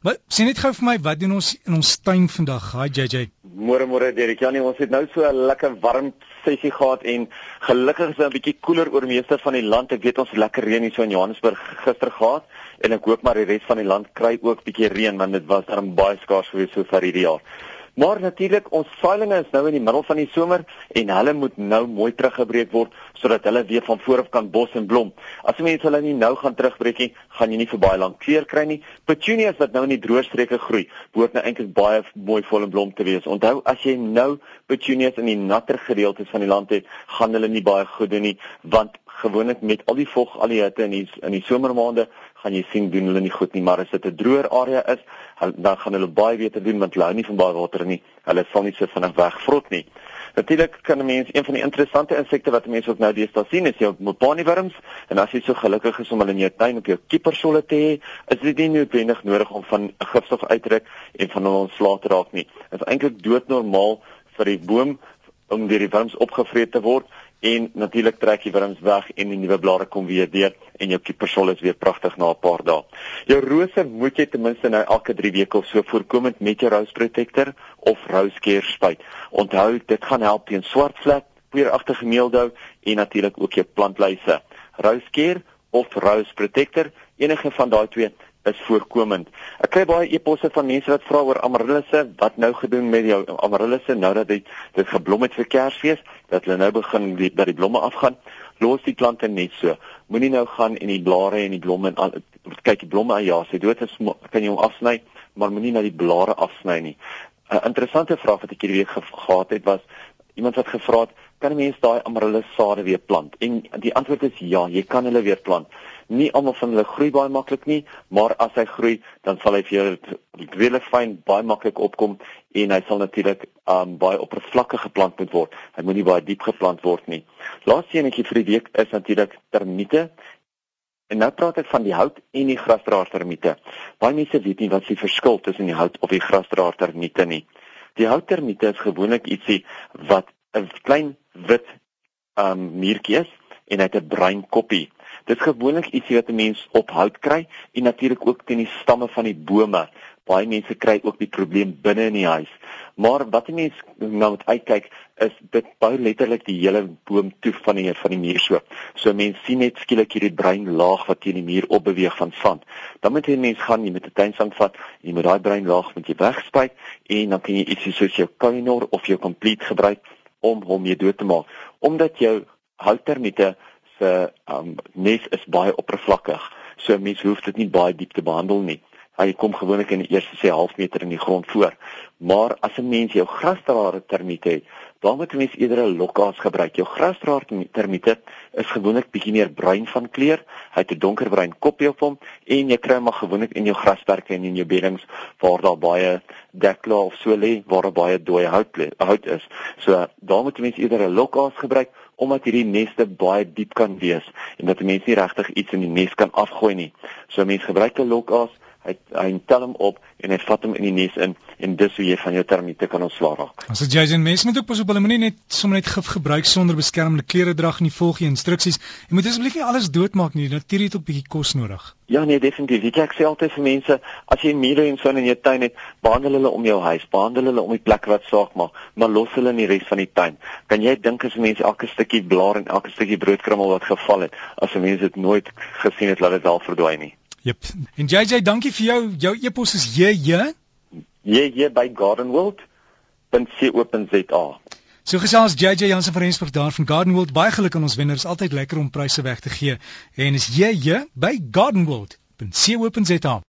Maar sien net gou vir my wat doen ons in ons tuin vandag? Hi JJ. Môre môre Derek. Ja nee, ons het nou so 'n lekker warm sessie gehad en gelukkig is dit 'n bietjie koeler oor meeste van die land. Ek weet ons lekker reën hier so in Johannesburg gister gehad en ek hoop maar die res van die land kry ook bietjie reën want dit was darm baie skaars geweest so vir hierdie jaar. Maar natuurlik ons saailinge is nou in die middel van die somer en hulle moet nou mooi teruggebreek word sodat hulle weer van voor af kan bos en blom. As jy mense hulle nie nou gaan terugbreek nie, gaan jy nie vir baie lank kleur kry nie. Petunias wat nou in die droë streke groei, behoort nou eintlik baie mooi vol en blom te wees. Onthou as jy nou petunias in die natter gedeeltes van die land het, gaan hulle nie baie goed doen nie want gewoonlik met al die vog, al die hitte in die in die somermaande gaan jy sien doen hulle nie goed nie, maar as dit 'n droër area is, dan gaan hulle baie beter doen want hulle hou nie van baie water nie. Hulle sal nie so vinnig wegvrot nie. Natuurlik kan 'n mens een van die interessante insekte wat mense ook nou deesdae sien is jou mopaniewurms en as jy so gelukkig is om hulle in jou tuin op jou kiepersolle te hê, is dit nie noodwendig nodig om van 'n gifstof uitdruk en van hulle ontslae te raak nie. Dit is eintlik doodnormaal vir die boom om deur die wurms opgevreet te word en natuurlik trek die wurms weg en die nuwe blare kom weer deur en jou kiepersol is weer pragtig na 'n paar dae. Jou rose moet jy ten minste nou elke 3 weke of so voorkomend met jou rose protector of rose care spuit. Onthou dit gaan help teen swart vlek, peeragtige meeldou en natuurlik ook jou plantluise. Rose care of rose protector, enige van daai twee is voorkomend. Ek kry baie e-posse van mense wat vra oor amaryllis, wat nou gedoen met jou amaryllis nou dat dit dit geblom het vir Kersfees, dat hulle nou begin die, dat die blomme afgaan. Los die plante net so. Moenie nou gaan en die blare en die blomme en kyk die blomme aan ja, sê dood is kan jy hom afsny, maar moenie na die blare afsny nie. 'n Interessante vraag wat ek hierdie week ge gehad het was iemand wat gevra het, kan 'n mens daai amaryllis sade weer plant? En die antwoord is ja, jy kan hulle weer plant nie almal van hulle groei baie maklik nie, maar as hy groei, dan sal hy vir jou regtig fyn baie maklik opkom en hy sal natuurlik um baie oppervlakkig geplant moet word. Hy moenie baie diep geplant word nie. Laaste enetjie vir die week is natuurlik termiete. En nou praat ek van die hout en die grasdraer termiete. Baie mense weet nie wat die verskil tussen die hout of die grasdraer termiete nie. Die hout termiete is gewoonlik ietsie wat 'n klein wit um muurtjie is en hy het 'n bruin koppie. Dit is gewoonlik ietsie wat 'n mens op hout kry en natuurlik ook teen die stamme van die bome. Baie mense kry ook die probleem binne in die huis. Maar wat 'n mens nou moet uitkyk is dit bou letterlik die hele boom toe van die van die muur so. So mense sien net skielik hierdie bruin laag wat teen die muur opbeweeg van sand. Dan moet jy mens gaan jy met 'n tuinsang vat jy moet daai bruin laag met jy wegspuit en dan kan jy ietsie soos jou Kainor of jou Complete gebruik om hom mee dood te maak. Omdat jou houttermiete se um, nes is baie oppervlakkig. So mense hoef dit nie baie diep te behandel nie. Hy kom gewoonlik in die eerste sê half meter in die grond voor. Maar as 'n mens jou grasdraer termiete het, dan moet mens eerder 'n lokkaas gebruik. Jou grasdraer termiete is gewoonlik bietjie meer bruin van kleur. Hy het 'n donkerbruin koppie op hom en jy kry hom maar gewoonlik in jou grasperke en in jou beddings waar daar baie dekla of so lê waar daar baie dooie hout hout is. So dan moet mens eerder 'n lokkaas gebruik omdat hierdie neste baie diep kan wees en dat 'n mens nie regtig iets in die nes kan afgooi nie. So 'n mens gebruik 'n lokaas, hy hy tel hom op en hy vat hom in die nes in en dis hoe jy van jou termiete kan ontslaa raak. As dit Jason mense moet ook pas op hulle moenie net sommer net gif gebruik sonder beskermende klere dra nie, volg die instruksies. Jy moet asseblief nie alles doodmaak nie. Natuurlik het ook 'n bietjie kos nodig. Ja nee, definitief. Ek, ek sê altyd vir mense, as jy mure en so in jou tuin het, behandel hulle om jou huis, behandel hulle om die plek wat saak maak, maar los hulle in die res van die tuin. Kan jy dink as mense elke stukkie blaar en elke stukkie broodkrummel wat geval het, as mense dit nooit gesien het, laat dit wel verdwyn nie. Jep. En JJ, dankie vir jou. Jou e-pos is JJ JJ by gardenworld.co.za. So gesels JJ Jansen van Rensburg daar van Gardenworld. Baie geluk aan ons wenners. Altyd lekker om pryse weg te gee. En is JJ by gardenworld.co.za.